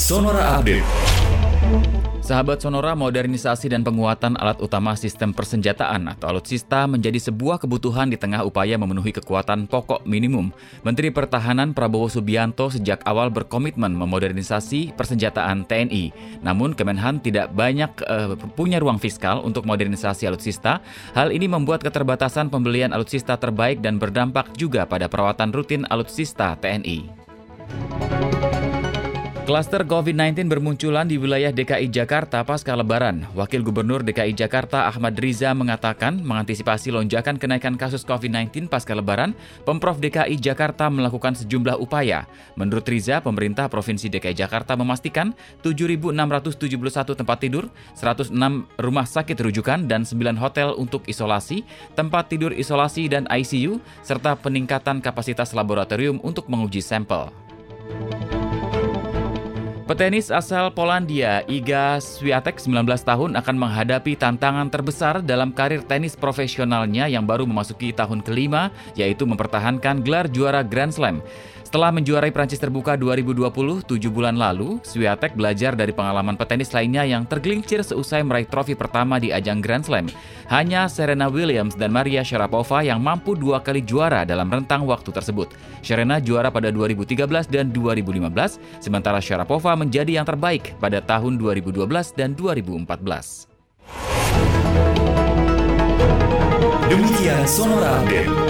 Sonora Update. Sahabat Sonora, modernisasi dan penguatan alat utama sistem persenjataan atau alutsista menjadi sebuah kebutuhan di tengah upaya memenuhi kekuatan pokok minimum. Menteri Pertahanan Prabowo Subianto sejak awal berkomitmen memodernisasi persenjataan TNI. Namun Kemenhan tidak banyak uh, punya ruang fiskal untuk modernisasi alutsista. Hal ini membuat keterbatasan pembelian alutsista terbaik dan berdampak juga pada perawatan rutin alutsista TNI. Klaster COVID-19 bermunculan di wilayah DKI Jakarta pasca lebaran. Wakil Gubernur DKI Jakarta Ahmad Riza mengatakan mengantisipasi lonjakan kenaikan kasus COVID-19 pasca lebaran, Pemprov DKI Jakarta melakukan sejumlah upaya. Menurut Riza, pemerintah Provinsi DKI Jakarta memastikan 7.671 tempat tidur, 106 rumah sakit rujukan, dan 9 hotel untuk isolasi, tempat tidur isolasi dan ICU, serta peningkatan kapasitas laboratorium untuk menguji sampel. Petenis asal Polandia, Iga Swiatek, 19 tahun, akan menghadapi tantangan terbesar dalam karir tenis profesionalnya yang baru memasuki tahun kelima, yaitu mempertahankan gelar juara Grand Slam. Setelah menjuarai Prancis Terbuka 2020 tujuh bulan lalu, Swiatek belajar dari pengalaman petenis lainnya yang tergelincir seusai meraih trofi pertama di ajang Grand Slam. Hanya Serena Williams dan Maria Sharapova yang mampu dua kali juara dalam rentang waktu tersebut. Serena juara pada 2013 dan 2015, sementara Sharapova menjadi yang terbaik pada tahun 2012 dan 2014. Demikian Sonora Update.